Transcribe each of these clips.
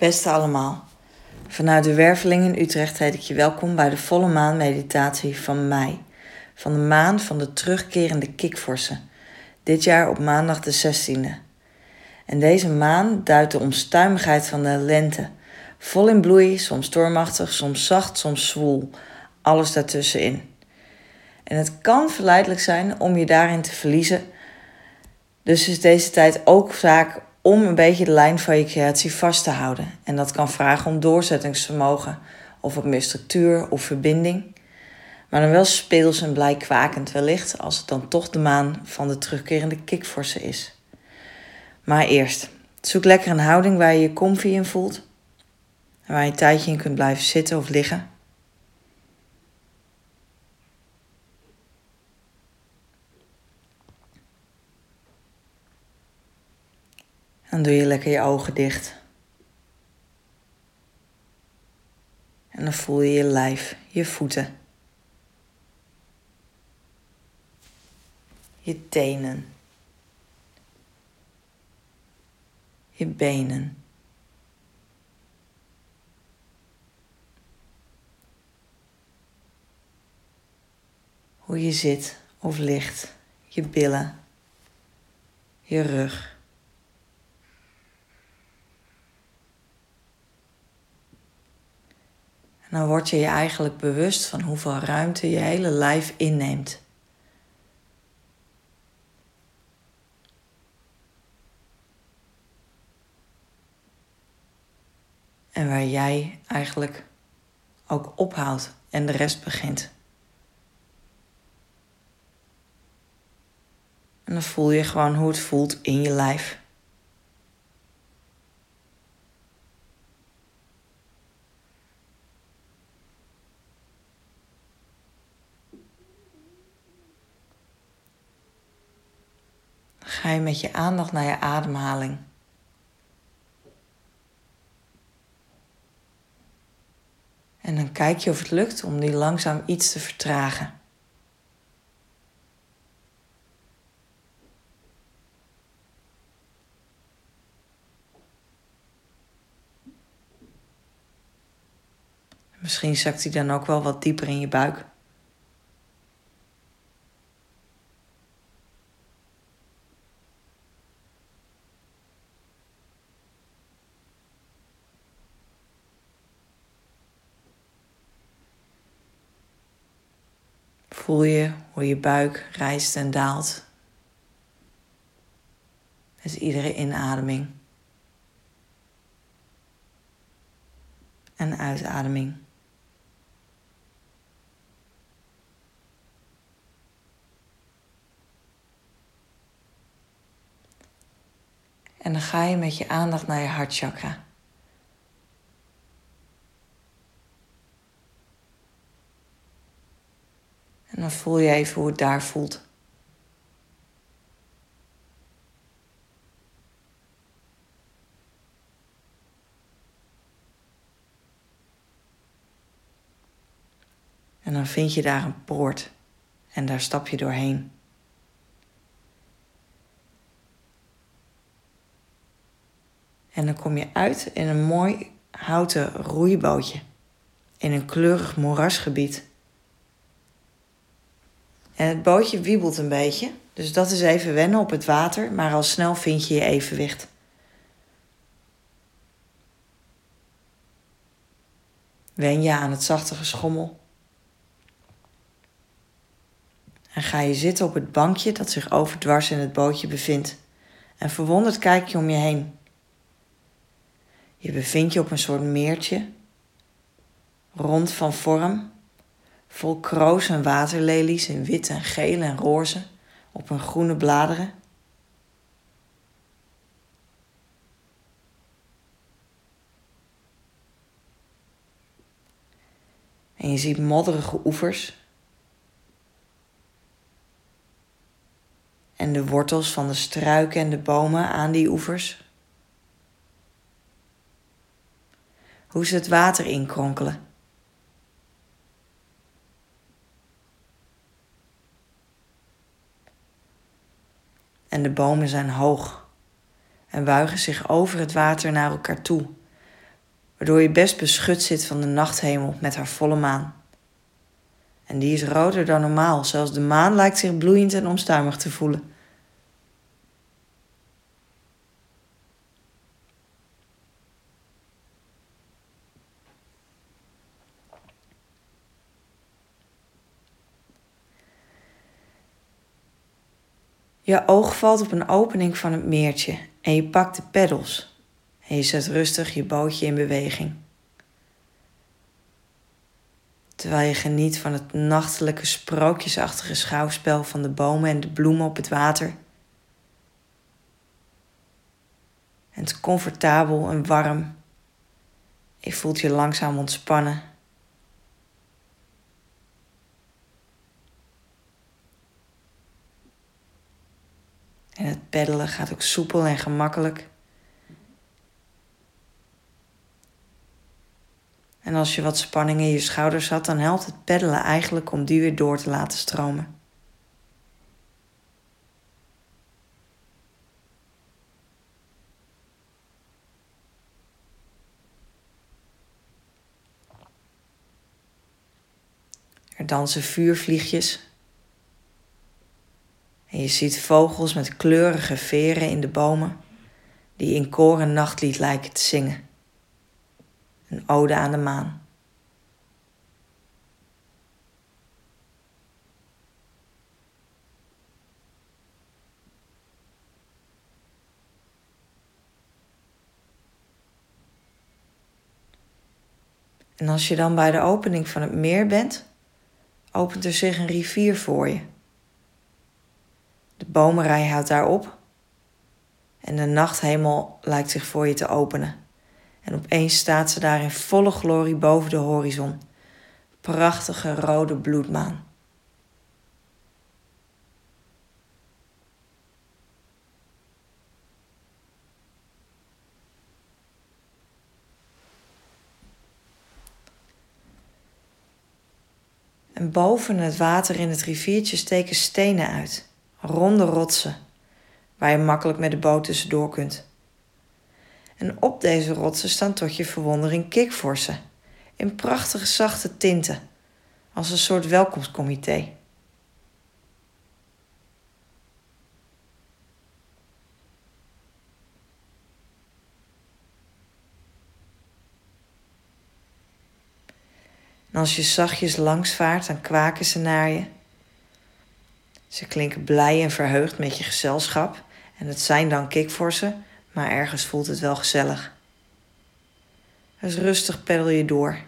Beste allemaal, vanuit de Werveling in Utrecht heet ik je welkom bij de volle maan meditatie van mei. Van de maan van de terugkerende kikvorsen. Dit jaar op maandag de 16e. En deze maan duidt de onstuimigheid van de lente. Vol in bloei, soms stormachtig, soms zacht, soms zwoel. Alles daartussenin. En het kan verleidelijk zijn om je daarin te verliezen. Dus is deze tijd ook zaak om een beetje de lijn van je creatie vast te houden. En dat kan vragen om doorzettingsvermogen, of wat meer structuur of verbinding. Maar dan wel speels en blij kwakend wellicht, als het dan toch de maan van de terugkerende kikforse is. Maar eerst, zoek lekker een houding waar je je comfy in voelt. En waar je een tijdje in kunt blijven zitten of liggen. Dan doe je lekker je ogen dicht. En dan voel je je lijf, je voeten. Je tenen. Je benen. Hoe je zit of ligt, je billen, je rug. En dan word je je eigenlijk bewust van hoeveel ruimte je hele lijf inneemt. En waar jij eigenlijk ook ophoudt en de rest begint. En dan voel je gewoon hoe het voelt in je lijf. Ga je met je aandacht naar je ademhaling. En dan kijk je of het lukt om die langzaam iets te vertragen. Misschien zakt hij dan ook wel wat dieper in je buik. Voel je hoe je buik rijst en daalt. Met iedere inademing. En uitademing. En dan ga je met je aandacht naar je hartchakra. En voel je even hoe het daar voelt. En dan vind je daar een poort en daar stap je doorheen. En dan kom je uit in een mooi houten roeibootje in een kleurig moerasgebied. En het bootje wiebelt een beetje, dus dat is even wennen op het water, maar al snel vind je je evenwicht. Wen je aan het zachte geschommel. En ga je zitten op het bankje dat zich overdwars in het bootje bevindt. En verwonderd kijk je om je heen. Je bevindt je op een soort meertje, rond van vorm, vol kroos en waterlelies in wit en geel en roze op hun groene bladeren. En je ziet modderige oevers. En de wortels van de struiken en de bomen aan die oevers. Hoe ze het water inkronkelen. En de bomen zijn hoog en buigen zich over het water naar elkaar toe, waardoor je best beschut zit van de nachthemel met haar volle maan. En die is roder dan normaal, zelfs de maan lijkt zich bloeiend en onstuimig te voelen. Je oog valt op een opening van het meertje en je pakt de peddels en je zet rustig je bootje in beweging. Terwijl je geniet van het nachtelijke sprookjesachtige schouwspel van de bomen en de bloemen op het water. En het comfortabel en warm. Je voelt je langzaam ontspannen. Het peddelen gaat ook soepel en gemakkelijk. En als je wat spanning in je schouders had, dan helpt het peddelen eigenlijk om die weer door te laten stromen. Er dansen vuurvliegjes ziet vogels met kleurige veren in de bomen die in koor een nachtlied lijken te zingen. Een ode aan de maan. En als je dan bij de opening van het meer bent, opent er zich een rivier voor je. De bomenrij houdt daar op en de nachthemel lijkt zich voor je te openen. En opeens staat ze daar in volle glorie boven de horizon. Prachtige rode bloedmaan. En boven het water in het riviertje steken stenen uit ronde rotsen, waar je makkelijk met de boot tussendoor kunt. En op deze rotsen staan tot je verwondering kikvorsen, in prachtige zachte tinten, als een soort welkomstcomité. En als je zachtjes langs vaart, dan kwaken ze naar je ze klinken blij en verheugd met je gezelschap en het zijn dan kikvorsen, maar ergens voelt het wel gezellig. Dus rustig peddel je door.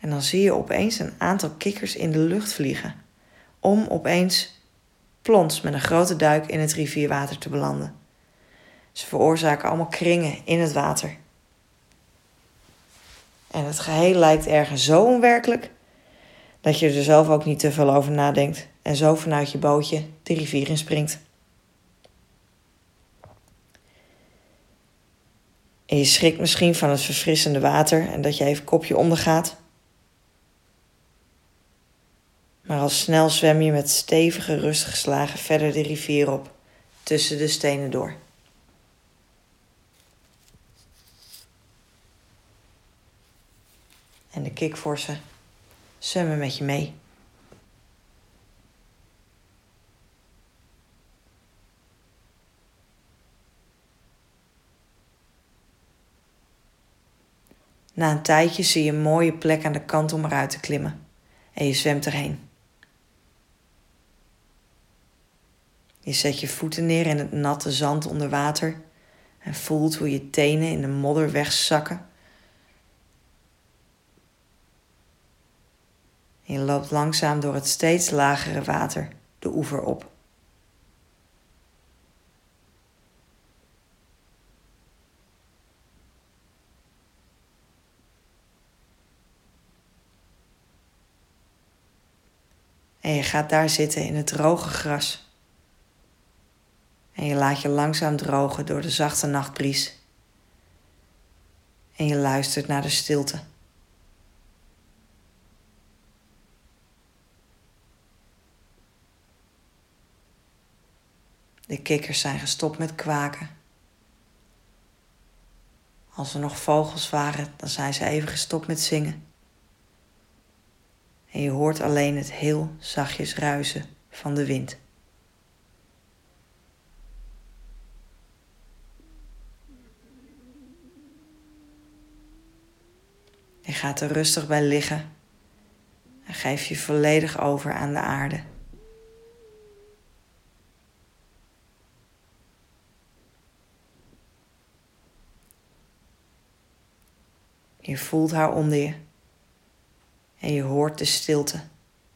En dan zie je opeens een aantal kikkers in de lucht vliegen, om opeens plons met een grote duik in het rivierwater te belanden. Ze veroorzaken allemaal kringen in het water. En het geheel lijkt ergens zo onwerkelijk dat je er zelf ook niet te veel over nadenkt en zo vanuit je bootje de rivier in springt. En je schrikt misschien van het verfrissende water en dat je even kopje ondergaat. Maar al snel zwem je met stevige, rustige slagen verder de rivier op, tussen de stenen door. En de kikvorsen zwemmen met je mee. Na een tijdje zie je een mooie plek aan de kant om eruit te klimmen en je zwemt erheen. Je zet je voeten neer in het natte zand onder water en voelt hoe je tenen in de modder wegzakken En je loopt langzaam door het steeds lagere water de oever op. En je gaat daar zitten in het droge gras. En je laat je langzaam drogen door de zachte nachtbries. En je luistert naar de stilte. De kikkers zijn gestopt met kwaken. Als er nog vogels waren, dan zijn ze even gestopt met zingen. En je hoort alleen het heel zachtjes ruisen van de wind. Je gaat er rustig bij liggen en geef je volledig over aan de aarde. Je voelt haar onder je en je hoort de stilte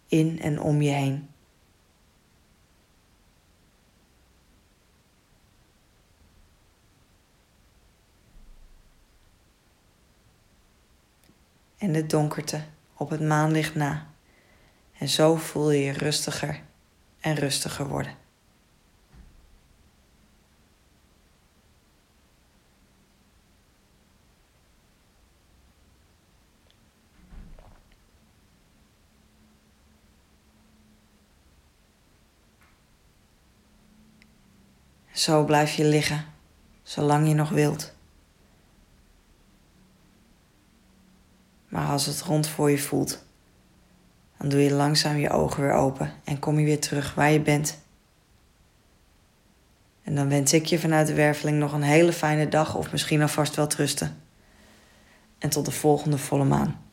in en om je heen. En de donkerte op het maanlicht na. En zo voel je je rustiger en rustiger worden. Zo blijf je liggen, zolang je nog wilt. Maar als het rond voor je voelt, dan doe je langzaam je ogen weer open en kom je weer terug waar je bent. En dan wens ik je vanuit de werveling nog een hele fijne dag of misschien alvast wel trusten. En tot de volgende volle maan.